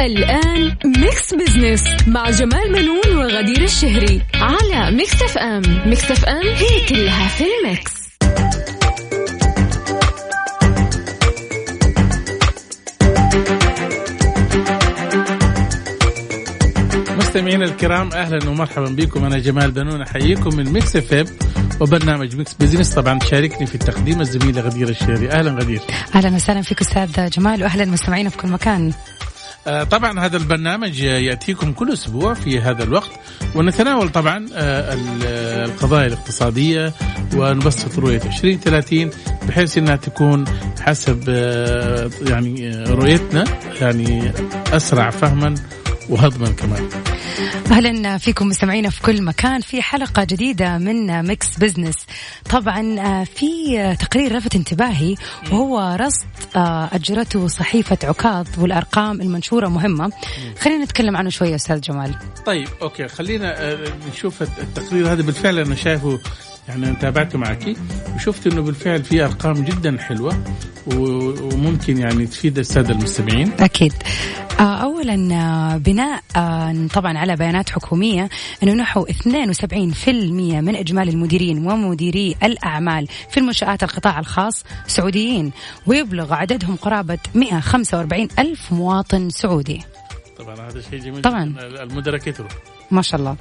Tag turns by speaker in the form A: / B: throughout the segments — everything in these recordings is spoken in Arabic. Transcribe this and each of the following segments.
A: الآن Mix Business مع جمال بنون وغدير الشهري على Mix FM Mix FM هي كلها في ال mix.
B: مستمعينا الكرام أهلا ومرحبا بكم. أنا جمال بنون أحييكم من Mix FM وبرنامج Mix Business طبعا تشاركني في التقديم الزميله غدير الشهري. أهلا غدير.
C: أهلا وسهلا فيك أستاذ جمال واهلا مستمعينا في كل مكان.
B: طبعا هذا البرنامج يأتيكم كل أسبوع في هذا الوقت ونتناول طبعا آه، آه، القضايا الاقتصادية ونبسط رؤية 2030 بحيث إنها تكون حسب آه، يعني آه، رؤيتنا يعني أسرع فهما وهضما كمان.
C: أهلا فيكم مستمعينا في كل مكان. في حلقة جديدة من Mix Business طبعا آه، في تقرير لفت انتباهي وهو رصد آه، أجرته صحيفة عكاظ والأرقام المنشورة مهمة. خلينا نتكلم عنه شوية أستاذ جمال.
B: طيب أوكي خلينا آه، نشوف التقرير هذا. بالفعل أنا شايفه يعني أنا تابعته معك وشفت إنه بالفعل في أرقام جدا حلوة وممكن يعني تفيد السادة المستمعين.
C: أكيد. آه، أولا آه، بناء آه، طبعا على بيانات حكومية أنه نحو 72% من إجمالي المديرين ومديري الأعمال في المنشآت القطاع الخاص سعوديين ويبلغ عددهم قرابة 145 ألف مواطن سعودي.
B: طبعا هذا شيء جميل
C: طبعاً.
B: المدراء كثروا
C: ما شاء الله.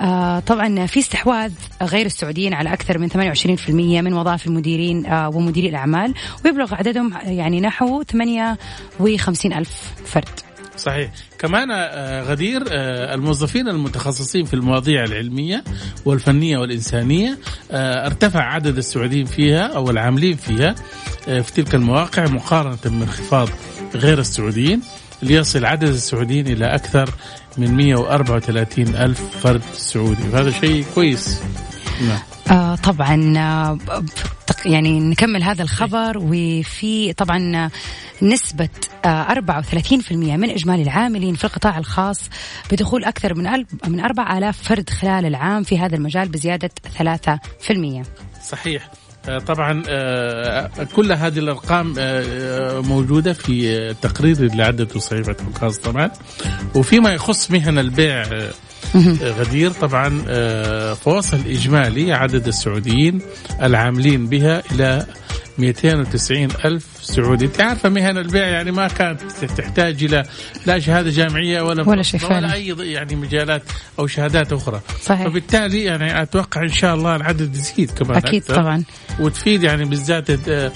C: آه طبعا في استحواذ غير السعوديين على أكثر من 28% من وظائف المديرين آه ومديري الأعمال ويبلغ عددهم يعني نحو 58 ألف فرد.
B: صحيح. كمان آه، غدير آه، الموظفين المتخصصين في المواضيع العلمية والفنية والإنسانية آه، ارتفع عدد السعوديين فيها أو العاملين فيها في تلك المواقع مقارنة بانخفاض غير السعوديين. ليصل عدد السعوديين إلى أكثر من 134 ألف فرد سعودي. وهذا شيء كويس. نعم.
C: آه طبعا آه يعني نكمل هذا الخبر. وفي طبعا آه، نسبة آه 34% من إجمالي العاملين في القطاع الخاص بدخول أكثر من من 4000 فرد خلال العام في هذا المجال بزيادة 3%
B: صحيح. آه، طبعا آه، كل هذه الأرقام آه، آه، موجودة في التقرير اللي عدته صحيفه عكاظ طبعا. وفيما يخص مهن البيع غدير طبعا فوصل إجمالي عدد السعوديين العاملين بها إلى 290 ألف سعودي أنت عارفة مهن البيع يعني ما كانت تحتاج إلى لا شهادة جامعية ولا
C: ولا.
B: ولا أي يعني مجالات أو شهادات أخرى
C: صحيح.
B: فبالتالي يعني أتوقع إن شاء الله العدد يزيد كمان
C: أكيد
B: أكثر.
C: طبعا
B: وتفيد يعني بالذات آه،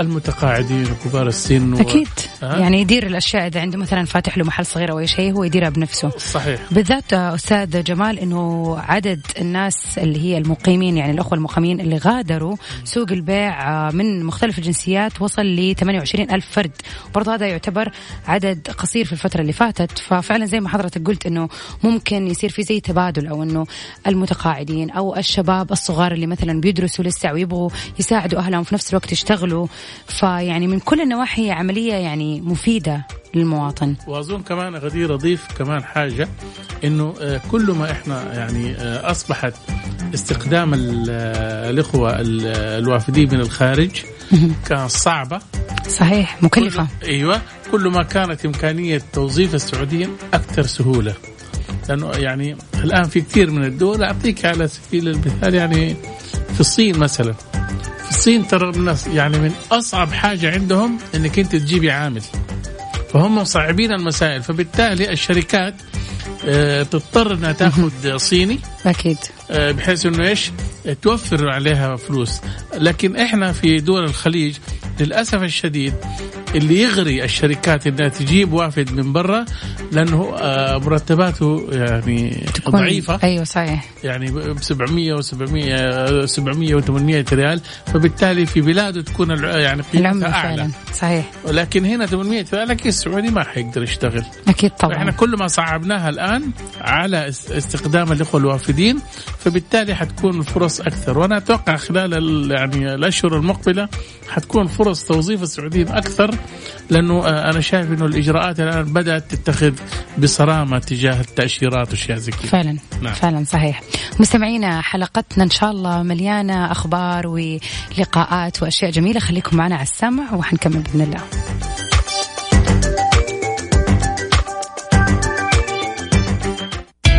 B: المتقاعدين وكبار السن و...
C: أكيد.
B: آه.
C: يعني يدير الأشياء إذا عنده مثلا فاتح له محل صغير أو أي شيء هو يديرها بنفسه.
B: صحيح.
C: بالذات أستاذ جمال إنه عدد الناس اللي هي المقيمين يعني الأخوة المقيمين اللي غادروا سوق البيع آه، من مختلف الجنسيات وصل ل 28 ألف فرد. برضه هذا يعتبر عدد قصير في الفترة اللي فاتت. ففعلا زي ما حضرتك قلت إنه ممكن يصير في زي تبادل أو إنه المتقاعدين أو الشباب الصغار اللي مثلا بيدرسوا لسه ويبغوا يساعدوا أهلهم في نفس الوقت يشتغلوا. فيعني من كل النواحي هي عملية يعني مفيدة للمواطن.
B: وأظن كمان غدير اضيف كمان حاجة إنه آه، كل ما إحنا يعني آه، أصبحت استخدام آه، الإخوة ال- الوافدين من الخارج كانت صعبة.
C: صحيح مكلفة.
B: كل أيوه كل ما كانت إمكانية توظيف السعوديين أكثر سهولة. لأنه يعني الآن في كثير من الدول أعطيك على سبيل المثال يعني في الصين مثلا. الصين ترى الناس يعني من أصعب حاجة عندهم إنك أنت تجيبي عامل. فهم مصعبين المسائل فبالتالي الشركات آه، تضطر إنها تأخذ صيني
C: أكيد.
B: آه، بحيث إنه إيش؟ توفر عليها فلوس. لكن إحنا في دول الخليج للأسف الشديد اللي يغري الشركات إنها تجيب وافد من برا لأنه آه، مرتباته يعني
C: تكون
B: ضعيفة.
C: أيوه صحيح.
B: يعني ب 700 و700 700 و800 ريال. فبالتالي في بلاده تكون يعني قيمتها أعلى.
C: فعلا صحيح.
B: ولكن هنا 800 ريال لكن السعودي ما حيقدر يشتغل.
C: أكيد
B: إحنا
C: طبعا
B: كل ما صعبناها الآن على است- استخدام الإخوة الوافدين فبالتالي حتكون الفرص أكثر. وأنا أتوقع خلال ال- يعني الأشهر المقبلة حتكون فرص توظيف السعوديين أكثر. لأنه آه، أنا شايف إنه الإجراءات الآن بدأت تتخذ بصرامة تجاه التأشيرات وأشياء زي كذا.
C: فعلا.
B: نعم.
C: فعلا صحيح. مستمعينا حلقتنا إن شاء الله مليانة أخبار ولقاءات وأشياء جميلة. خليكم معنا على السمع وحنكمل بإذن الله.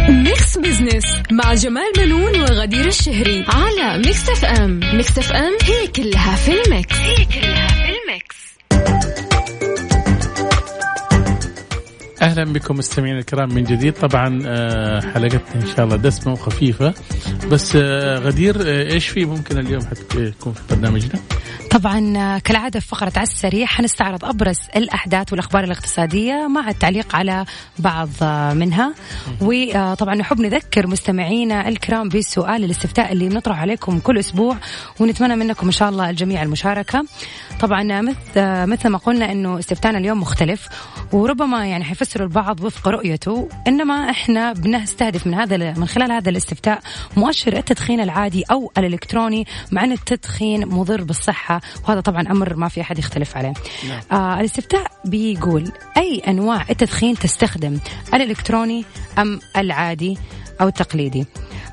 A: Mix Business مع جمال بنون وغدير الشهري على Mix FM. Mix FM هي كلها في ال mix. هي كلها.
B: أهلا بكم مستمعينا الكرام من جديد. طبعا آه، حلقتنا إن شاء الله دسمة وخفيفة. بس آه، غدير آه، إيش في؟ ممكن اليوم حتكون في برنامجنا؟
C: طبعا كالعادة في فقرة على السريع حنستعرض أبرز الأحداث والأخبار الاقتصادية مع التعليق على بعض منها. وطبعا نحب نذكر مستمعينا الكرام بالسؤال الاستفتاء اللي بنطرح عليكم كل أسبوع ونتمنى منكم إن شاء الله الجميع المشاركة. طبعا مثل ما قلنا إنه استفتانا اليوم مختلف وربما يعني حيفسروا البعض وفق رؤيته. إنما إحنا بنستهدف من هذا من خلال هذا الاستفتاء مؤشر التدخين العادي أو الإلكتروني مع إن التدخين مضر وهذا طبعا أمر ما في أحد يختلف عليه. آه الاستفتاء بيقول أي أنواع التدخين تستخدم الإلكتروني أم العادي أو التقليدي؟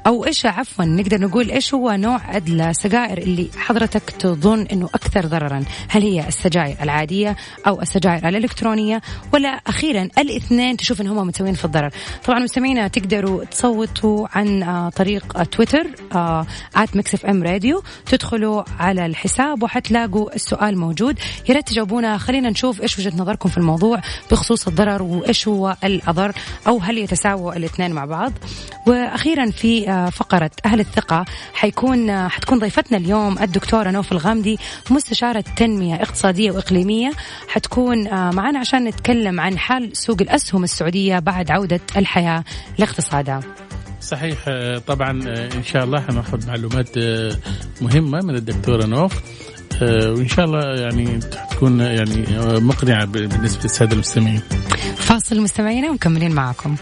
C: أو إيش عفوا نقدر نقول إيش هو نوع السجائر اللي حضرتك تظن إنه أكثر ضررا؟ هل هي السجائر العادية أو السجائر الإلكترونية؟ ولا أخيرا الاثنين تشوف إن هم متساويين في الضرر. طبعا مستمعينا تقدروا تصوتوا عن آه، طريق تويتر at Mix FM Radio تدخلوا على الحساب وحتلاقوا السؤال موجود. يا ريت تجاوبونا. خلينا نشوف إيش وجهة نظركم في الموضوع بخصوص الضرر وإيش هو الاضر أو هل يتساووا الاثنين مع بعض. وأخيرا في فقرة أهل الثقة. حيكون حتكون ضيفتنا اليوم الدكتورة نوف الغامدي مستشارة تنمية اقتصادية وإقليمية. حتكون آه، معنا عشان نتكلم عن حال سوق الأسهم السعودية بعد عودة الحياة لاقتصادها.
B: صحيح آه، طبعا آه، إن شاء الله حناخذ معلومات مهمة من الدكتورة نوف. وإن شاء الله يعني تكون يعني مقنعة بالنسبة للسادة المستمعين.
C: فاصل مستمعينا ومكملين معكم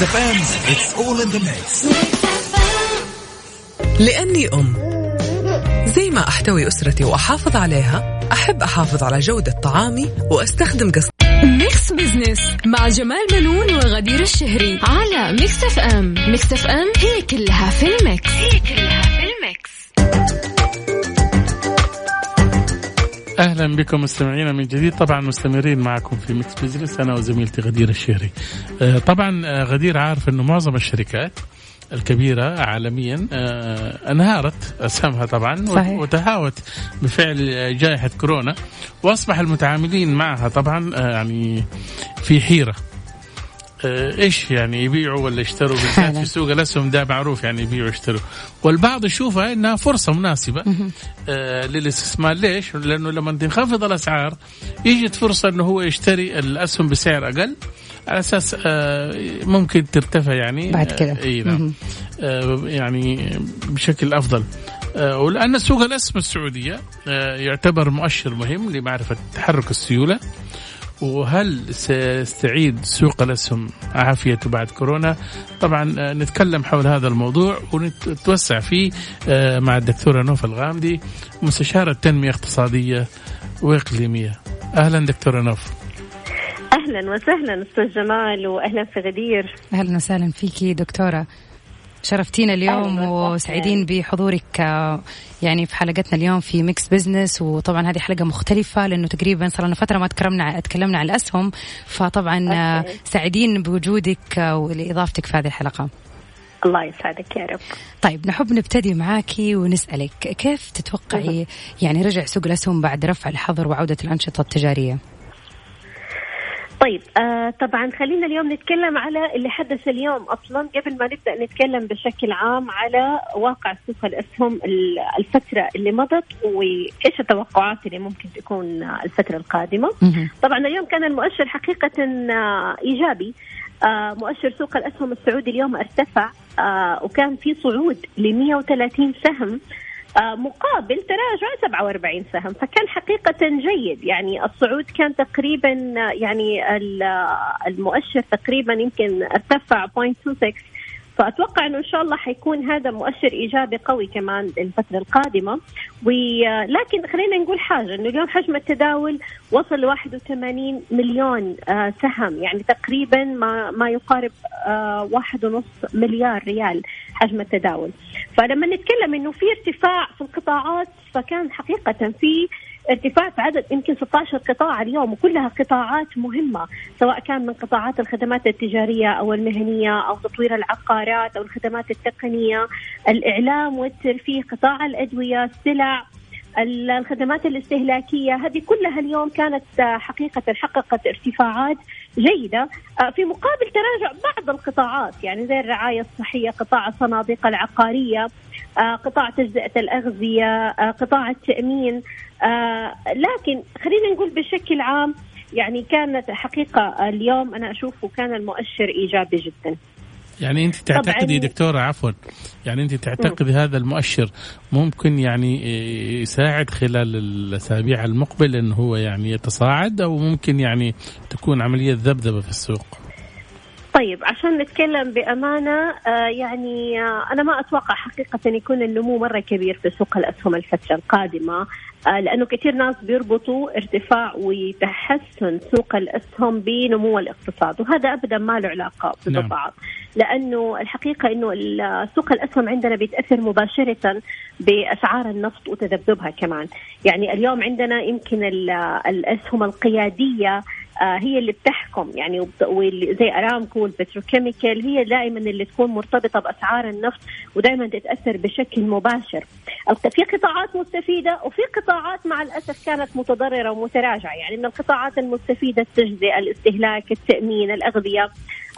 D: Mix FM it's all in the mix
E: لأني أم. زي ما أحتوي أسرتي وأحافظ عليها أحب أحافظ على جودة طعامي وأستخدم قص
A: Mix Business مع جمال بنون وغدير الشهري على Mix FM Mix FM هي كلها في ال mix. هي كلها في
B: أهلا بكم مستمعينا من جديد طبعا مستمرين معكم في Mix Business أنا وزميلتي غدير الشهري. آه، طبعا آه، غدير عارف إنه معظم الشركات الكبيرة عالميا آه، انهارت أسهمها طبعا
C: صحيح.
B: وتهاوت بفعل جائحة كورونا وأصبح المتعاملين معها طبعا يعني في حيرة إيش يعني يبيعوا ولا يشتروا بالذات. في سوق الاسهم ده معروف يعني يبيعوا ويشتروا والبعض يشوفها إنها فرصة مناسبة آه للاستثمار ليش؟ لأنه لما تنخفض الأسعار يجد فرصة إنه هو يشتري الأسهم بسعر أقل على أساس آه ممكن ترتفع يعني
C: بعد كده.
B: آه إي نعم. آه يعني بشكل أفضل آه ولأن سوق الأسهم السعودية آه يعتبر مؤشر مهم لمعرفة تحرك السيولة وهل سيستعيد سوق الأسهم عافيته بعد كورونا؟ طبعا آه، نتكلم حول هذا الموضوع ونتوسع فيه آه، مع الدكتورة نوف الغامدي مستشارة تنميه اقتصاديه وإقليمية. أهلا دكتورة نوف.
F: أهلا وسهلا أستاذ جمال واهلا في غدير
C: أهلا وسهلا فيكي دكتورة شرفتينا اليوم. وسعيدين بحضورك آه، يعني في حلقتنا اليوم في Mix Business وطبعا هذه حلقة مختلفة لأنه تقريبا صار لنا فترة ما تكلمنا تكلمنا عن الاسهم فطبعا آه،
F: okay.
C: سعيدين بوجودك آه، ولإضافتك في هذه الحلقة.
F: الله يسعدك يا رب
C: طيب نحب نبتدي معاكي ونسألك كيف تتوقعي يعني رجع سوق الأسهم بعد رفع الحظر وعودة الأنشطة التجارية؟
F: طيب آه طبعا خلينا اليوم نتكلم على اللي حدث اليوم أصلا. قبل ما نبدأ نتكلم بشكل عام على واقع سوق الاسهم ال- الفترة اللي مضت وإيش التوقعات اللي ممكن تكون الفترة
C: القادمة.
F: طبعا اليوم كان المؤشر حقيقة آه، إيجابي. آه، مؤشر سوق الاسهم السعودي اليوم ارتفع آه، وكان في صعود ل 130 سهم. آه، مقابل تراجع 47 سهم. فكان حقيقة جيد. يعني الصعود كان تقريبا آه، يعني آه، المؤشر تقريبا يمكن ارتفع 0.26 فأتوقع إنه إن شاء الله حيكون هذا مؤشر إيجابي قوي كمان الفترة القادمة. ولكن خلينا نقول حاجة إنه اليوم حجم التداول وصل ل 81 مليون آه، سهم يعني تقريبا ما ما يقارب آه، واحد ونص مليار ريال حجم التداول. فلما نتكلم إنه في ارتفاع في القطاعات فكان حقيقة في ارتفاع في عدد يمكن 16 قطاع اليوم وكلها قطاعات مهمة سواء كان من قطاعات الخدمات التجارية أو المهنية أو تطوير العقارات أو الخدمات التقنية الإعلام والترفيه قطاع الأدوية السلع ال- الخدمات الاستهلاكية. هذه كلها اليوم كانت آه، حقيقة حققت ارتفاعات جيدة. آه، في مقابل تراجع بعض القطاعات يعني زي الرعاية الصحية قطاع الصناديق العقارية آه، قطاع تجزئة الأغذية قطاع التأمين آه، لكن خلينا نقول بشكل عام يعني كانت حقيقة اليوم أنا أشوفه كان المؤشر إيجابي جدا.
B: يعني أنت تعتقدي دكتورة عفوا يعني أنت تعتقدي هذا المؤشر ممكن يعني يساعد خلال الأسابيع المقبل إنه هو يعني يتصاعد أو ممكن يعني تكون عملية ذبذبة في السوق؟
F: طيب عشان نتكلم بأمانة آه يعني آه أنا ما أتوقع حقيقة أن يكون النمو مرة كبير في سوق الأسهم الفترة القادمة آه لأنه كثير ناس بيربطوا ارتفاع وتحسن سوق الأسهم بنمو الاقتصاد وهذا أبدا ما له علاقة
B: نعم.
F: ببعض لأنه الحقيقة أنه ال- سوق الأسهم عندنا بيتأثر مباشرة بأسعار النفط وتذبذبها كمان يعني اليوم عندنا يمكن ال- الأسهم القيادية آه، هي اللي بتحكم يعني زي أرامكو والبتروكيميكال هي دائما اللي تكون مرتبطة بأسعار النفط ودائما تتأثر بشكل مباشر. في قطاعات مستفيدة وفي قطاعات مع الأسف كانت متضررة ومتراجعة يعني من القطاعات المستفيدة التجزئة، الاستهلاك، التأمين، الأغذية.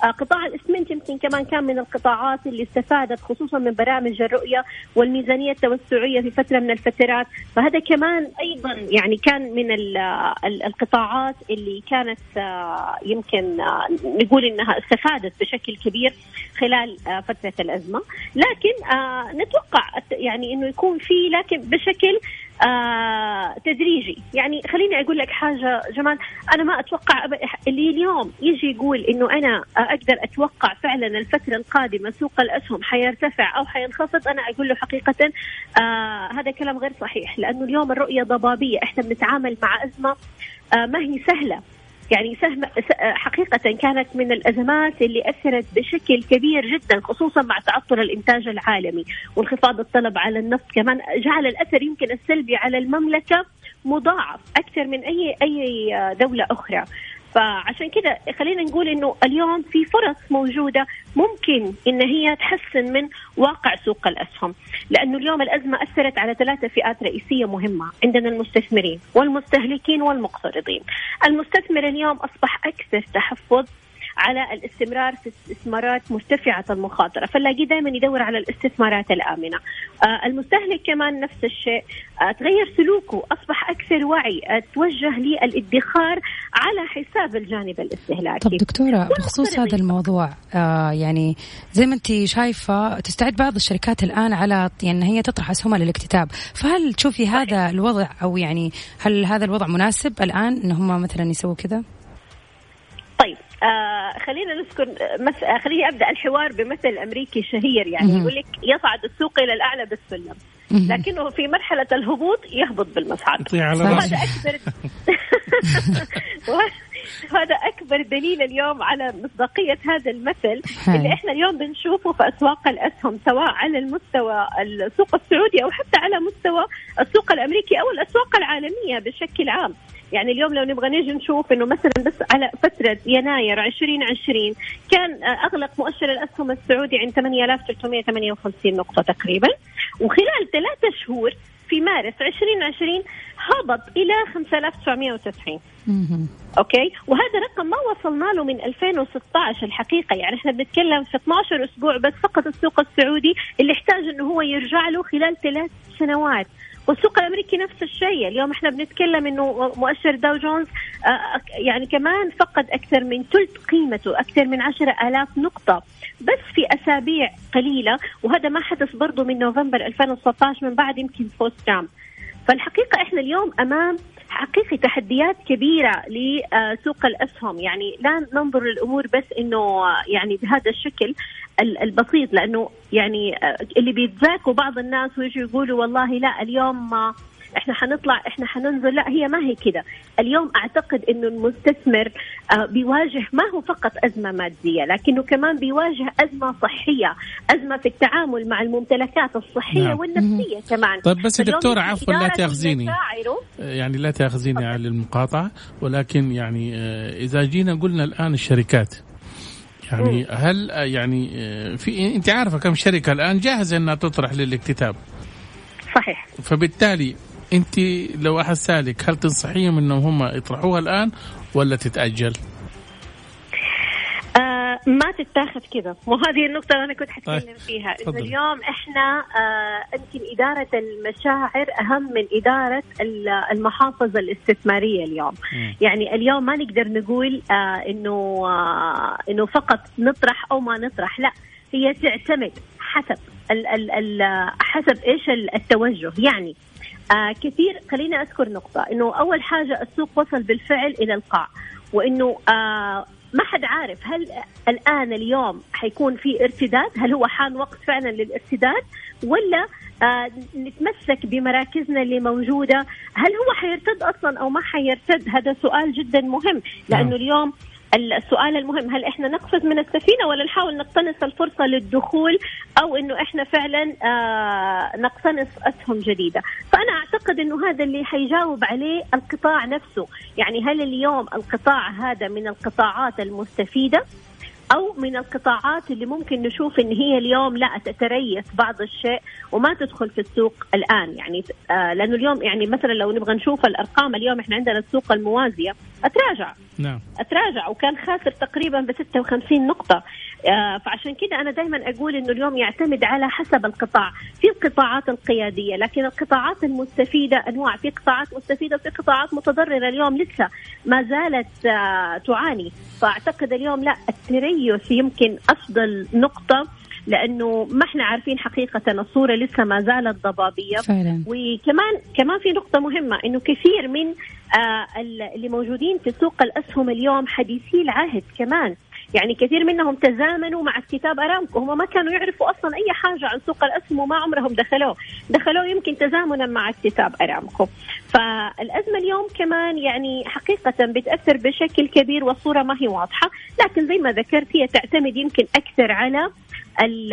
F: آه، قطاع الإسمنت يمكن كمان كان من القطاعات اللي استفادت خصوصا من برامج الرؤية والميزانية التوسعية في فترة من الفترات، فهذا كمان أيضا يعني كان من ال- ال- القطاعات اللي كانت آه، يمكن آه، نقول إنها استفادت بشكل كبير خلال فترة الأزمة، لكن نتوقع يعني إنه يكون في لكن بشكل آه تدريجي. يعني خليني أقول لك حاجة جمال. أنا ما أتوقع اللي اليوم يجي يقول إنه أنا أقدر أتوقع فعلا الفترة القادمة سوق الأسهم حيرتفع أو حينخفض أنا أقول له حقيقه آه هذا كلام غير صحيح. لأنه اليوم الرؤية ضبابية. إحنا بنتعامل مع أزمة آه ما هي سهلة. يعني سهم حقيقة كانت من الأزمات اللي أثرت بشكل كبير جدا خصوصا مع تعطل الإنتاج العالمي وانخفاض الطلب على النفط كمان. جعل الأثر يمكن السلبي على المملكة مضاعف أكثر من أي أي دولة أخرى. فعشان كده خلينا نقول إنه اليوم في فرص موجودة ممكن إن هي تحسن من واقع سوق الأسهم، لأنه اليوم الأزمة أثرت على ثلاثة فئات رئيسية مهمة، عندنا المستثمرين والمستهلكين والمقترضين. المستثمر اليوم أصبح أكثر تحفظ على الاستمرار في استثمارات مرتفعة المخاطرة فنلاقيه دائما يدور على الاستثمارات الآمنة. آه المستهلك كمان نفس الشيء. آه تغير سلوكه أصبح أكثر وعي آه توجه للادخار على حساب الجانب الاستهلاكي.
C: طب دكتورة بخصوص هذا الموضوع آه يعني زي ما انت شايفة تستعد بعض الشركات الآن على يعني هي تطرح أسهمها للاكتتاب. فهل تشوفي هذا الوضع أو يعني هل هذا الوضع مناسب الآن إن هم مثلا يسووا كذا؟
F: آه خلينا نذكر مث... آه، خليني أبدأ الحوار بمثل أمريكي شهير يعني. يقول لك يصعد السوق إلى الأعلى بالسلم. لكنه في مرحلة الهبوط يهبط بالمصعد وهذا أكبر وهذا أكبر دليل اليوم على مصداقية هذا المثل. اللي إحنا اليوم بنشوفه في أسواق الأسهم سواء على المستوى السوق السعودي أو حتى على مستوى السوق الأمريكي أو الأسواق العالمية بشكل عام يعني اليوم لو نبغى نيجي نشوف إنه مثلا بس على فترة يناير 2020 كان أغلق مؤشر الأسهم السعودي عند 8358 نقطة تقريبا. وخلال ثلاثة شهور في مارس 2020 هبط إلى 5990 أوكي؟ وهذا رقم ما وصلنا له من 2016 الحقيقة. يعني إحنا بنتكلم في 12 أسبوع بس فقط السوق السعودي اللي احتاج إنه هو يرجع له خلال ثلاث سنوات. والسوق الأمريكي نفس الشيء. اليوم إحنا بنتكلم إنه مؤشر داو جونز آه، يعني كمان فقد أكثر من ثلث قيمته أكثر من عشرة آلاف نقطة. بس في أسابيع قليلة وهذا ما حدث برضه من نوفمبر 2019 من بعد يمكن فوز ترامب. فالحقيقة إحنا اليوم أمام حقيقي تحديات كبيرة لسوق الأسهم. يعني لا ننظر للأمور بس أنه يعني بهذا الشكل البسيط لأنه يعني اللي بيتذاكوا بعض الناس ويجوا يقولوا والله لا اليوم إحنا حنطلع إحنا حننزل. لا هي ما هي كده اليوم أعتقد إنه المستثمر آه، بيواجه ما هو فقط أزمة مادية لكنه كمان بيواجه أزمة صحية أزمة في التعامل مع الممتلكات الصحية نعم. والنفسية كمان.
B: طيب بس دكتورة عفوا لا تأخذيني. يعني لا تأخذيني على المقاطعة ولكن يعني آه، إذا جينا قلنا الآن الشركات يعني هل آه، يعني في أنت عارفة كم شركة الآن جاهزة إنها تطرح للاكتتاب؟
F: صحيح.
B: فبالتالي انت لو أحد سألك هل تنصحيهم إنهم هم يطرحوها الآن ولا تتأجل؟
F: آه ما تتاخذ كذا وهذه النقطة اللي أنا كنت حتكلم طيب. فيها إنه اليوم إحنا آه يمكن إدارة المشاعر أهم من إدارة المحافظ الاستثمارية اليوم م. يعني اليوم ما نقدر نقول آه إنه آه إنه فقط نطرح أو ما نطرح لا هي تعتمد حسب ال ال ال حسب إيش التوجه يعني آه كثير خليني أذكر نقطة إنه أول حاجة السوق وصل بالفعل إلى القاع وإنه آه ما حد عارف هل الآن اليوم حيكون في ارتداد؟ هل هو حان وقت فعلا للارتداد؟ ولا آه نتمسك بمراكزنا اللي موجودة؟ هل هو حيرتد أصلا أو ما حيرتد؟ هذا سؤال جدا مهم لأنه نعم. اليوم السؤال المهم هل إحنا نقفز من السفينة ولا نحاول نقتنص الفرصة للدخول أو إنه إحنا فعلا آه نقتنص أسهم جديدة؟ فأنا أعتقد إنه هذا اللي حيجاوب عليه القطاع نفسه. يعني هل اليوم القطاع هذا من القطاعات المستفيدة؟ أو من القطاعات اللي ممكن نشوف إن هي اليوم لا تتريث بعض الشيء وما تدخل في السوق الآن. يعني آه لأنه اليوم يعني مثلا لو نبغى نشوف الأرقام اليوم إحنا عندنا السوق الموازية. أتراجع.
B: نعم.
F: أتراجع. وكان خاسر تقريبا ب 56 نقطة. فعشان كده أنا دائما أقول إنه اليوم يعتمد على حسب القطاع. في القطاعات القيادية لكن القطاعات المستفيدة أنواع في قطاعات مستفيدة في قطاعات متضررة اليوم لسه ما زالت آه تعاني. فأعتقد اليوم لا التريث يمكن أفضل نقطة لأنه ما إحنا عارفين حقيقة الصورة لسه ما زالت ضبابية.
C: فعلا.
F: وكمان كمان في نقطة مهمة إنه كثير من آه اللي موجودين في سوق الأسهم اليوم حديثي العهد كمان. يعني كثير منهم تزامنوا مع اكتتاب أرامكو. هم ما كانوا يعرفوا أصلا أي حاجة عن سوق الاسهم وما عمرهم دخلوه. دخلوه يمكن تزامنا مع اكتتاب أرامكو. فالأزمة اليوم كمان يعني حقيقة بتأثر بشكل كبير والصورة ما هي واضحة. لكن زي ما ذكرت هي تعتمد يمكن أكثر على ال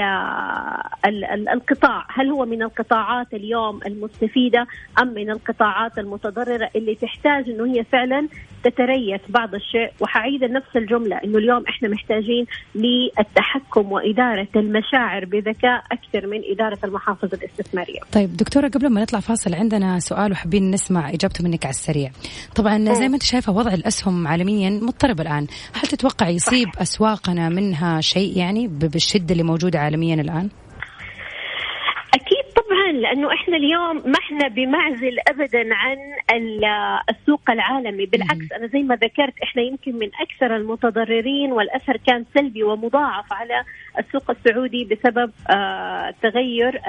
F: ال ال القطاع. هل هو من القطاعات اليوم المستفيدة أم من القطاعات المتضررة اللي تحتاج أنه هي فعلا تتريث بعض الشيء؟ وحعيد نفس الجملة أنه اليوم إحنا محتاجين للتحكم وإدارة المشاعر بذكاء أكثر من إدارة المحافظ الاستثمارية.
C: طيب دكتورة قبل ما نطلع فاصل عندنا سؤال وحابين نسمع إجابته منك على السريع. طبعا زي ما أنت شايفة وضع الأسهم عالميا مضطرب الآن. هل تتوقع يصيب أسواقنا منها شيء يعني بالشدة اللي موجودة عالميا الآن؟
F: لأنه إحنا اليوم ما إحنا بمعزل ابدا عن السوق العالمي. بالعكس أنا زي ما ذكرت إحنا يمكن من أكثر المتضررين والأثر كان سلبي ومضاعف على السوق السعودي بسبب آه، تغير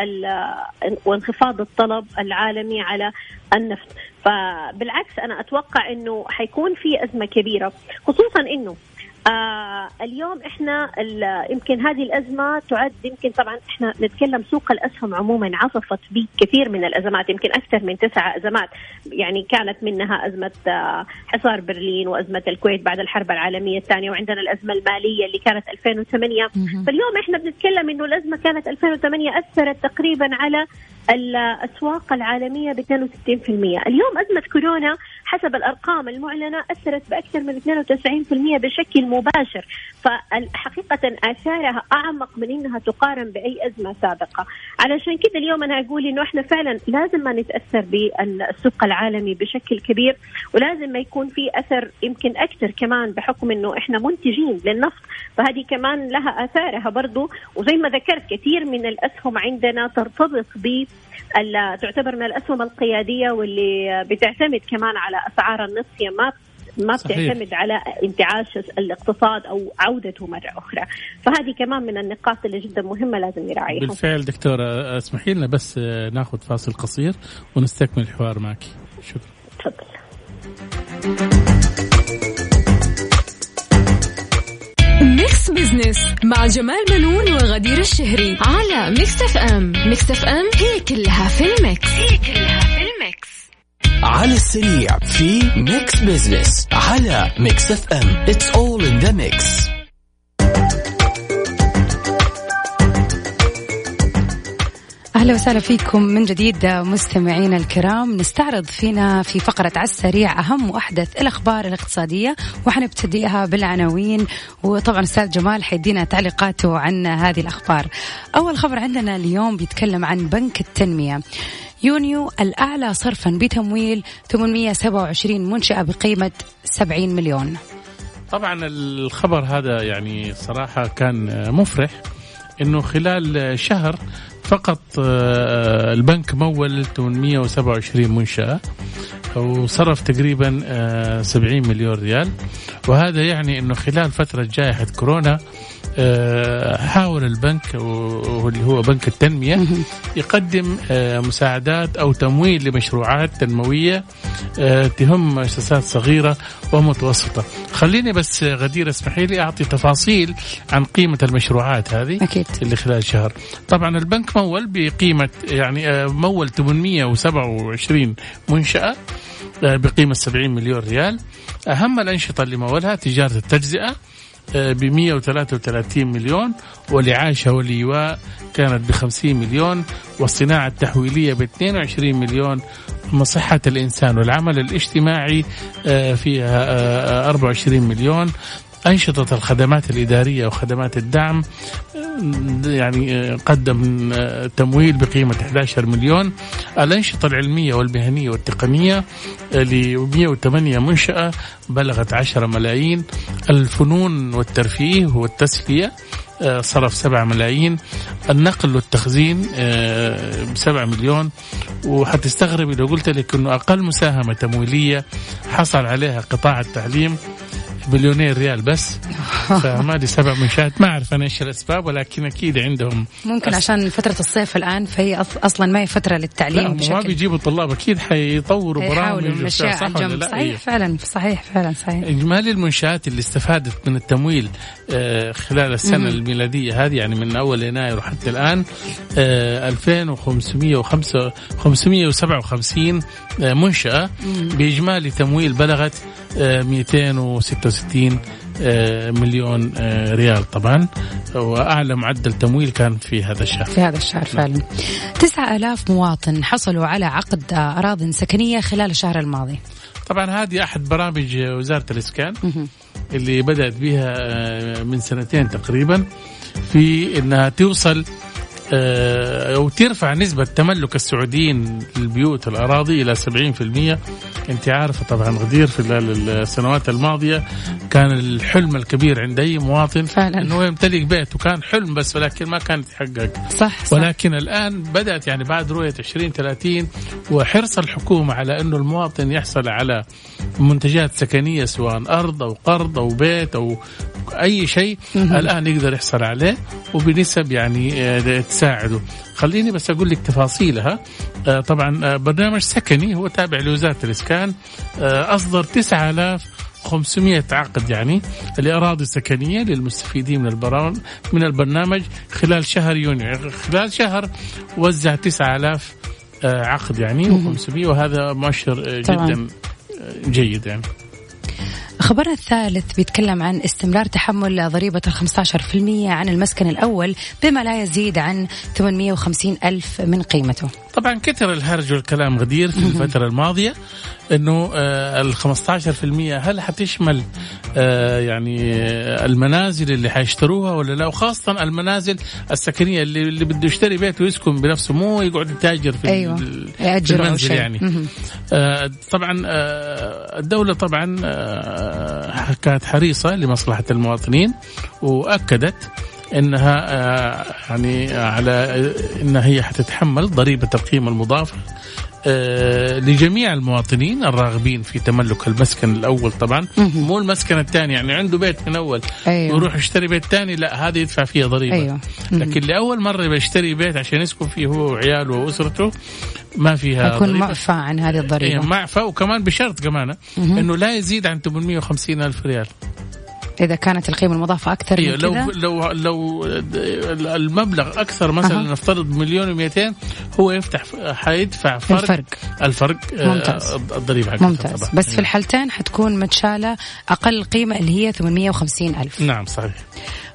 F: وانخفاض الطلب العالمي على النفط. فبالعكس أنا أتوقع إنه حيكون في أزمة كبيرة خصوصا إنه آه اليوم إحنا يمكن هذه الأزمة تعد يمكن طبعا إحنا نتكلم سوق الأسهم عموما عصفت بكثير من الأزمات يمكن أكثر من تسعة أزمات. يعني كانت منها أزمة آه حصار برلين وأزمة الكويت بعد الحرب العالمية الثانية وعندنا الأزمة المالية اللي كانت 2008 فاليوم إحنا بنتكلم إنه الأزمة كانت 2008 أثرت تقريبا على الأسواق العالمية ب 62% اليوم أزمة كورونا حسب الأرقام المعلنة أثرت بأكثر من 92% بشكل مباشر. فحقيقة آثارها أعمق من إنها تقارن بأي أزمة سابقة. علشان كذا اليوم أنا أقول إنه إحنا فعلا لازم ما نتأثر بالسوق العالمي بشكل كبير ولازم ما يكون في أثر يمكن أكثر كمان بحكم إنه إحنا منتجين للنفط. فهذه كمان لها آثارها برضو وزي ما ذكرت كثير من الأسهم عندنا ترتبط ب تعتبر من الأسهم القيادية واللي بتعتمد كمان على أسعار النفط هي ما ما صحيح. بتعتمد على انتعاش الاقتصاد أو عودته مرة أخرى. فهذه كمان من النقاط اللي جدا مهمة لازم نراعيها.
B: بالفعل دكتوره اسمحي لنا بس ناخذ فاصل قصير ونستكمل الحوار معك. شكرا.
F: تفضل.
A: Business مع جمال منون وغدير الشهري على Mix FM Mix FM هي كلها في ال mix. هي كلها في ال mix.
D: على السريع في Mix Business على Mix FM it's all in the mix
C: أهلا وسهلا فيكم من جديد مستمعينا الكرام نستعرض فينا في فقرة على السريع أهم وأحدث الأخبار الاقتصادية وحنبتدئها بالعناوين وطبعا أستاذ جمال حيدينا تعليقاته عن هذه الأخبار. أول خبر عندنا اليوم بيتكلم عن بنك التنمية. يونيو الأعلى صرفا بتمويل 827 منشأة بقيمة 70 مليون
B: طبعا الخبر هذا يعني صراحة كان مفرح إنه خلال شهر فقط البنك مول 827 منشأة وصرف تقريبا 70 مليون ريال. وهذا يعني إنه خلال فترة جائحة كورونا حاول البنك واللي هو بنك التنمية يقدم مساعدات أو تمويل لمشروعات تنموية تهم مؤسسات صغيرة ومتوسطة. خليني بس غدير اسمحي لي أعطي تفاصيل عن قيمة المشروعات هذه
C: أكيد.
B: اللي خلال شهر. طبعا البنك مول بقيمة يعني مول 827 منشأة بقيمة 70 مليون ريال. أهم الأنشطة اللي مولها تجارة التجزئة ب 133 مليون والإعاشة والإيواء كانت ب 50 مليون والصناعة التحويلية ب 22 مليون مصحة الإنسان والعمل الاجتماعي فيها 24 مليون. أنشطة الخدمات الإدارية وخدمات الدعم يعني قدم تمويل بقيمة 11 مليون. الأنشطة العلمية والمهنية والتقنية ل 108 منشأة بلغت 10 ملايين. الفنون والترفيه والتسلية صرف 7 ملايين. النقل والتخزين ب 7 مليون. وحتستغرب لو قلت لك إنه أقل مساهمة تمويلية حصل عليها قطاع التعليم مليونين ريال بس. فما دي سبع منشات ما أعرف أنا إيش الأسباب ولكن أكيد عندهم
C: ممكن أس... عشان فترة الصيف الآن فهي أصلا ما هي فترة للتعليم
B: لا
C: بشكل
B: ما بيجيبوا طلاب أكيد حيطوروا برامج
C: صح الجنب صحيح فعلا صحيح فعلا صحيح.
B: اجمالي المنشآت اللي استفادت من التمويل خلال السنة الميلادية هذه؟ يعني من أول يناير وحتى الآن 2557 منشأة بإجمالي تمويل بلغت 266 مليون ريال طبعا. واعلى معدل تمويل كان في هذا الشهر.
C: في هذا الشهر فعلا. 9000 مواطن حصلوا على عقد اراض سكنية خلال الشهر الماضي.
B: طبعا هذه أحد برامج وزارة الإسكان اللي بدأت بها من سنتين تقريبا في إنها توصل أو ترفع نسبة تملك السعوديين للبيوت الأراضي إلى 70% أنت عارفة طبعا غدير في السنوات الماضية كان الحلم الكبير عند أي مواطن
C: فعلا.
B: أنه يمتلك بيت وكان حلم بس ولكن ما كان يتحقق
C: صح, صح.
B: ولكن الآن بدأت يعني بعد رؤية 2030 وحرص الحكومة على أنه المواطن يحصل على منتجات سكنية سواء أرض أو قرض أو بيت أو أي شيء الآن يقدر يحصل عليه. وبنسب يعني تساعده. خليني بس أقول لك تفاصيلها. آه طبعا برنامج سكني هو تابع لوزارة الإسكان. آه أصدر 9000 500 عقد يعني لأراضي سكنية للمستفيدين من البرامج من البرنامج خلال شهر يونيو. خلال شهر وزع 9000 عقد يعني و500 وهذا مؤشر جدا جيد يعني.
C: خبرنا الثالث بيتكلم عن استمرار تحمل ضريبة ال 15% عن المسكن الأول بما لا يزيد عن 850 ألف من قيمته
B: طبعا كثر الهرج والكلام غدير في الفترة الماضية إنه آه، ال 15% هل حتشمل آه، يعني آه، المنازل اللي حيشتروها ولا لا وخاصة المنازل السكنية اللي اللي بده يشتري بيت ويسكن بنفسه مو يقعد يتاجر في,
C: أيوة.
B: في المنزل. يعني طبعا الدولة طبعا آه، كانت حريصة لمصلحة المواطنين وأكدت إنها آه، يعني على انها هي حتتحمل ضريبة القيمة المضافة آه، لجميع المواطنين الراغبين في تملك المسكن الأول طبعا. مو المسكن الثاني يعني عنده بيت من أول.
C: أيوة.
B: ويروح يشتري بيت ثاني لا هذا يدفع فيها ضريبة.
C: أيوة.
B: لكن لأول مرة يبغى يشتري بيت عشان يسكن فيه هو وعياله وأسرته ما فيها
C: يكون. معفى عن هذه
B: إيه
C: الضريبة.
B: معفى وكمان بشرط كمان إنه لا يزيد عن 850 ألف ريال.
C: إذا كانت القيمة المضافة أكثر
B: إيه
C: من
B: لو
C: كذا
B: لو لو المبلغ أكثر مثلا
C: أها.
B: نفترض مليون و200 هو يفتح حيدفع فرق
C: الفرق.
B: الفرق آه،
C: ممتاز.
B: الضريبة حقتها
C: ممتاز
B: طبعاً.
C: بس في الحالتين حتكون متشالة أقل قيمة اللي هي 850 ألف
B: نعم صحيح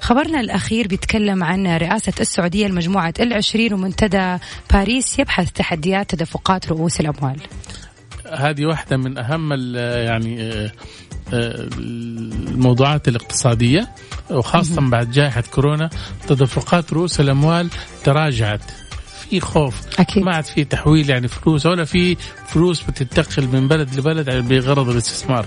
C: خبرنا الأخير بيتكلم عن رئاسة السعودية لمجموعة العشرين ومنتدى باريس يبحث تحديات تدفقات رؤوس الأموال
B: هذه واحدة من أهم يعني آه، الموضوعات الاقتصادية وخاصة بعد جائحة كورونا تدفقات رؤوس الأموال تراجعت. في خوف
C: أكيد.
B: ما عاد في تحويل يعني فلوس ولا في فلوس بتنتقل من بلد لبلد بغرض الاستثمار.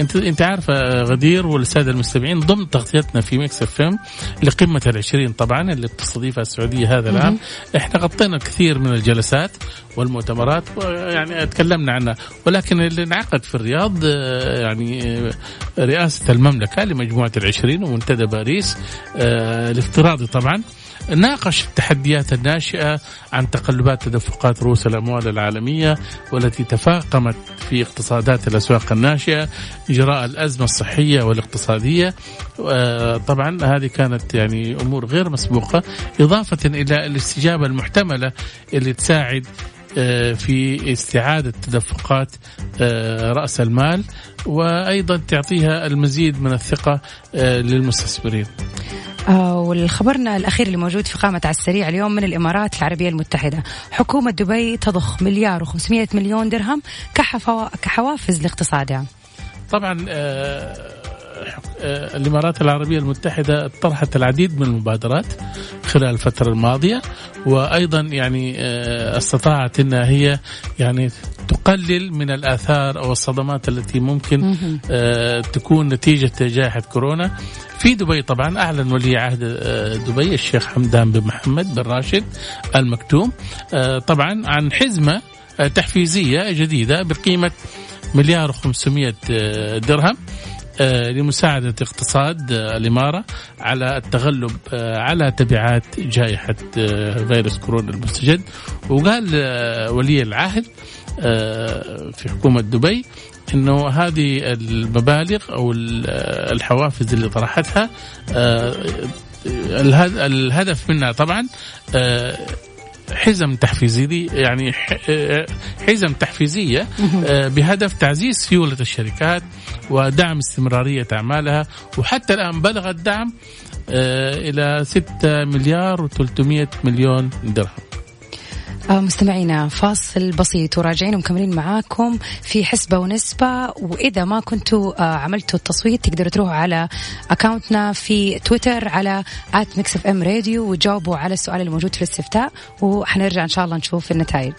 B: انت أنت عارفه آه، غدير والسادة المستمعين ضمن تغطيتنا في Mix FM لقمة العشرين طبعا اللي بتستضيفها السعودية هذا العام. إحنا غطينا الكثير من الجلسات والمؤتمرات يعني تكلمنا عنها. ولكن اللي انعقد في الرياض آه، يعني آه، رئاسة المملكة لمجموعة العشرين ومنتدى باريس الافتراضي طبعا. ناقش التحديات الناشئة عن تقلبات تدفقات رؤوس الأموال العالمية والتي تفاقمت في اقتصادات الأسواق الناشئة جراء الأزمة الصحية والاقتصادية. آه، طبعا هذه كانت يعني أمور غير مسبوقة إضافة إلى الاستجابة المحتملة اللي تساعد آه، في استعادة تدفقات آه، رأس المال وأيضا تعطيها المزيد من الثقة للمستثمرين.
C: والخبرنا الأخير اللي موجود في قامة على السريع اليوم من الإمارات العربية المتحدة. حكومة دبي تضخ مليار و500 مليون درهم كحوافز لاقتصادها.
B: طبعا آه، آه، الإمارات العربية المتحدة طرحت العديد من المبادرات خلال الفترة الماضية وأيضا يعني آه، استطاعت إنها هي يعني تقلل من الآثار أو الصدمات التي ممكن آه، تكون نتيجة جائحه كورونا. في دبي طبعا أعلن ولي عهد آه، دبي الشيخ حمدان بن محمد بن راشد المكتوم آه، طبعا عن حزمة آه، تحفيزية جديدة بقيمة مليار و500 درهم لمساعدة اقتصاد الإمارة على التغلب على تبعات جائحة فيروس كورونا المستجد. وقال ولي العهد في حكومة دبي إنه هذه المبالغ أو ال- آه، الحوافز اللي طرحتها آه، الهد- الهدف منها طبعا آه، حزم تحفيزي يعني آه، حزم تحفيزية آه، بهدف تعزيز سيولة الشركات ودعم استمرارية أعمالها وحتى الآن بلغ الدعم آه، إلى 6 مليار و300 مليون درهم.
C: آه، مستمعينا فاصل بسيط وراجعين ومكملين معاكم في حسبة ونسبة. وإذا ما كنتوا آه، عملتوا التصويت تقدروا تروحوا على account نا في تويتر على at Mix FM Radio وتجاوبوا على السؤال اللي موجود في الاستفتاء. وحنرجع إن شاء الله نشوف النتائج.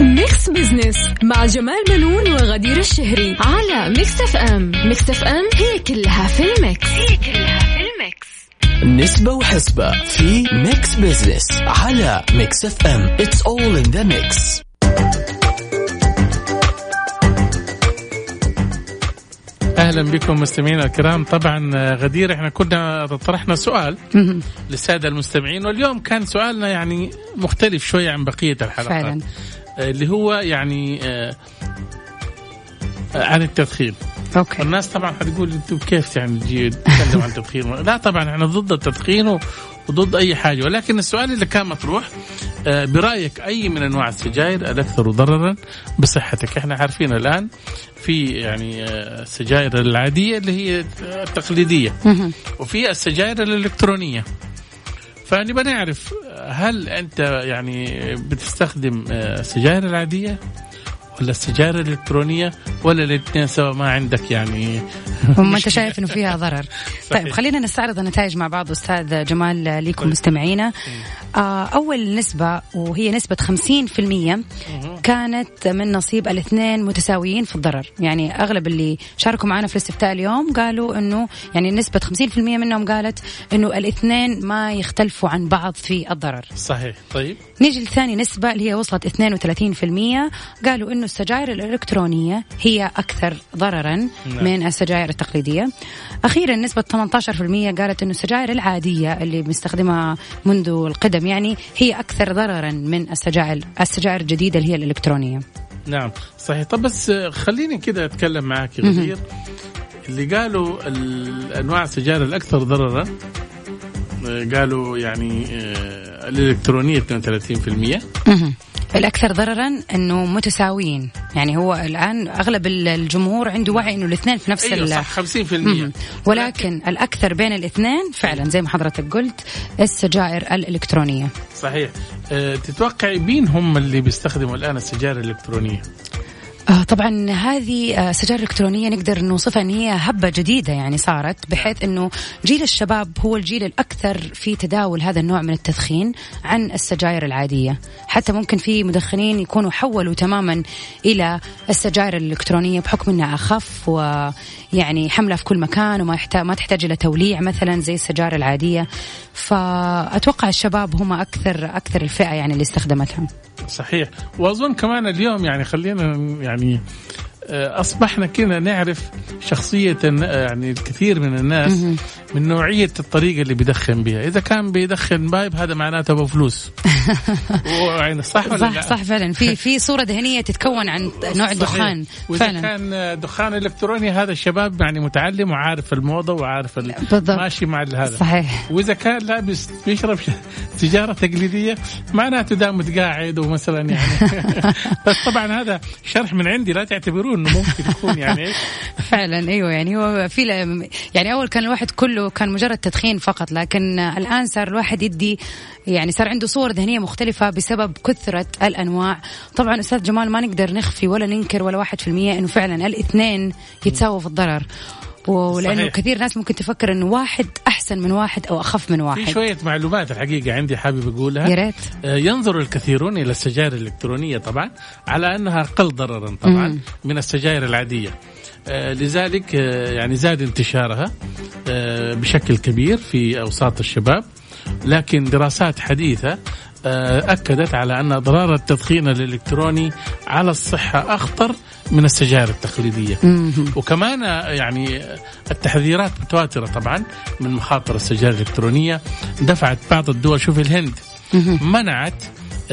A: Mix Business مع جمال منون وغدير الشهري على Mix FM Mix FM هي كلها في ال mix. هي كلها
D: نسبة وحسبة في Mix Business على Mix FM It's all in the mix.
B: أهلا بكم مستمعينا الكرام. طبعا آه، غدير إحنا كنا طرحنا سؤال للسادة المستمعين واليوم كان سؤالنا يعني مختلف شوية عن بقية الحلقات.
C: فعلا.
B: آه، اللي هو يعني آه، عن التدخين.
C: أوكي.
B: الناس طبعا حتقول أنتم كيف يعني تجي تتكلم عن التدخين لا طبعا إحنا ضد التدخين وضد أي حاجة. ولكن السؤال اللي كان مطروح آه، برأيك أي من أنواع السجاير الأكثر ضررا؟ بصحتك إحنا عارفين الآن في يعني آه، السجاير العادية اللي هي
C: التقليدية.
B: وفي السجاير الإلكترونية. فنبغى نعرف هل أنت يعني بتستخدم آه، السجائر العادية؟ ولا السجائر الإلكترونية ولا الاثنين سوا؟ ما عندك يعني.
C: وما أنت شايف إنه فيها ضرر. طيب خلينا نستعرض النتائج مع بعض أستاذ جمال ليكم
B: طيب.
C: مستمعينا. آه، أول نسبة وهي نسبة 50% كانت من نصيب الاثنين متساويين في الضرر. يعني أغلب اللي شاركوا معنا في الاستفتاء اليوم قالوا إنه يعني نسبة 50% منهم قالت إنه الاثنين ما يختلفوا عن بعض في الضرر.
B: صحيح. طيب.
C: نيجي لثاني نسبة اللي هي وصلت 32% قالوا إنه السجائر الإلكترونية هي أكثر ضررا
B: نعم.
C: من السجائر التقليدية. أخيرا نسبة 18% قالت إنه السجائر العادية اللي بنستخدمها منذ القدم يعني هي أكثر ضررا من السجائر السجائر الجديدة اللي هي الإلكترونية.
B: نعم صحيح طب بس خليني كده أتكلم معك غدير اللي قالوا ال- أنواع السجائر الأكثر ضررا آه، قالوا يعني آه، الإلكترونية 32%
C: مهم. الأكثر ضررا إنه متساويين يعني هو الآن أغلب ال- الجمهور عنده وعي إنه الاثنين في نفس ال-
B: صح 50%
C: مم. ولكن الأكثر بين الاثنين فعلا زي ما حضرتك قلت السجائر الإلكترونية
B: صحيح آه، تتوقعي مين هم اللي بيستخدموا الآن السجائر الإلكترونية؟
C: آه طبعا هذه آه سجائر إلكترونية نقدر نوصفها إن هي هبة جديدة يعني صارت بحيث إنه جيل الشباب هو الجيل الأكثر في تداول هذا النوع من التدخين عن السجائر العادية، حتى ممكن في مدخنين يكونوا حولوا تماما إلى السجائر الإلكترونية بحكم إنها أخف ويعني حملة في كل مكان وما يحتاج ما تحتاج إلى توليع مثلا زي السجائر العادية، فأتوقع الشباب هم أكثر أكثر الفئة يعني اللي استخدمتها.
B: صحيح وأظن كمان اليوم يعني خلينا يعني أصبحنا كنا نعرف شخصية الن- يعني الكثير من الناس من نوعية الطريقة اللي بيدخن بها، إذا كان بيدخن بايب هذا معناته أبو فلوس. يعني صح ولا
C: صح
B: لا؟
C: صح فعلا في في صورة ذهنية تتكون عن نوع. الدخان فعلا
B: كان دخان إلكتروني هذا الشباب يعني متعلم وعارف الموضة وعارف ال-
C: بالضبط.
B: ماشي مع هذا
C: صحيح
B: وإذا كان لابس بيشرب سيجاره تقليدية معناته ده متقاعد ومثلا يعني بس طبعا هذا شرح من عندي لا تعتبروه إنه ممكن يكون يعني.
C: فعلا أيوه يعني هو في يعني أول كان الواحد كله كان مجرد تدخين فقط لكن الآن صار الواحد يدي يعني صار عنده صور ذهنية مختلفة بسبب كثرة الأنواع طبعا أستاذ جمال ما نقدر نخفي ولا ننكر ولا واحد في المية إنه فعلا الاثنين يتساووا في الضرر ولأنه
B: صحيح.
C: كثير ناس ممكن تفكر إنه واحد أحسن من واحد أو أخف من
B: في
C: واحد.
B: شوية معلومات الحقيقة عندي حابب أقولها.
C: يا ريت.
B: آه، ينظر الكثيرون إلى السجائر الإلكترونية طبعا على أنها أقل ضررا طبعا
C: مم.
B: من السجائر العادية. آه، لذلك آه، يعني زاد انتشارها بشكل كبير في أوساط الشباب. لكن دراسات حديثة أكدت على أن أضرار التدخين الإلكتروني على الصحة أخطر من السجائر
C: التقليدية.
B: وكمان يعني التحذيرات متواترة طبعا من مخاطر السجائر الإلكترونية. دفعت بعض الدول شوف الهند منعت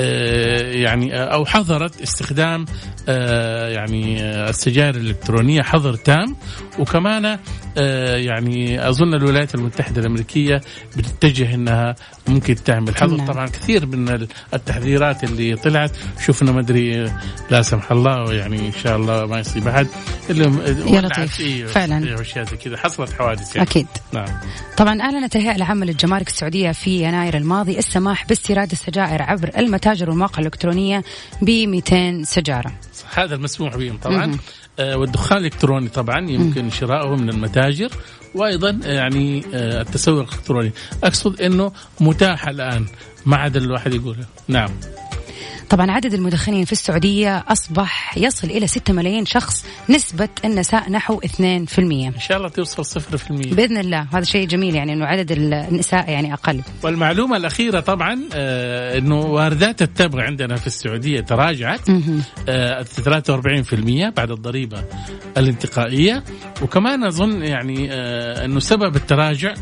B: يعني آه، أو حظرت استخدام آه، يعني آه، السجائر الإلكترونية حظر تام وكمان آه، يعني أظن الولايات المتحدة الأمريكية بتتجه إنها ممكن تعمل حظر
C: نعم.
B: طبعا كثير من ال- التحذيرات اللي طلعت شفنا ما أدري آه، لا سمح الله يعني إن شاء الله ما يصيب احد اللي
C: يا لطيف. فعلا.
B: فعلا زي كذا حصلت حوادث يعني.
C: أكيد
B: نعم
C: طبعا أعلنت الهيئة العامة للجمارك السعودية في يناير الماضي السماح باستيراد السجائر عبر المتاجر والمواقع الإلكترونية ب 200 سجارة.
B: هذا المسموح بهم طبعا. آه والدخان الإلكتروني طبعا يمكن شراؤه من المتاجر وأيضا آه، يعني آه التسوق الإلكتروني. أقصد إنه متاح الآن ما عاد الواحد يقول نعم.
C: طبعا عدد المدخنين في السعودية أصبح يصل إلى 6 ملايين شخص نسبة النساء نحو 2%
B: إن شاء الله توصل 0%
C: بإذن الله. هذا شيء جميل يعني أنه عدد النساء يعني أقل.
B: والمعلومة الأخيرة طبعا آه إنه واردات التبغ عندنا في السعودية تراجعت. آه 43% بعد الضريبة الانتقائية. وكمان أظن يعني آه إنه سبب التراجع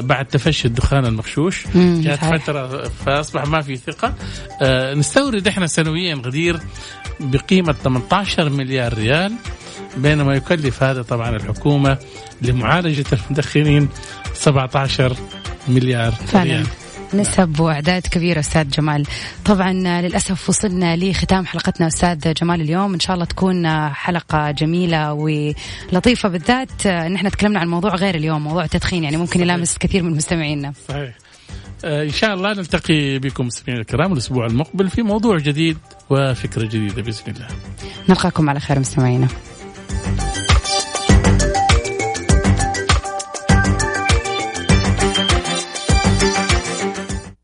B: بعد تفشي الدخان المغشوش. جات. فترة فأصبح ما في ثقة. آه نستورد إحنا سنويا غدير بقيمة 18 مليار ريال بينما يكلف هذا طبعا الحكومة لمعالجة المدخنين 17 مليار
C: فعلا.
B: ريال.
C: نسب وأعداد كبيرة أستاذ جمال. طبعا للأسف وصلنا لختام حلقتنا أستاذ جمال اليوم. إن شاء الله تكون حلقة جميلة ولطيفة بالذات. إن إحنا تكلمنا عن موضوع غير اليوم موضوع التدخين يعني ممكن يلامس كثير من مستمعينا.
B: صحيح. آه، إن شاء الله نلتقي بكم مستمعينا الكرام الأسبوع المقبل في موضوع جديد وفكرة جديدة بإذن الله.
C: نلقاكم على خير مستمعينا.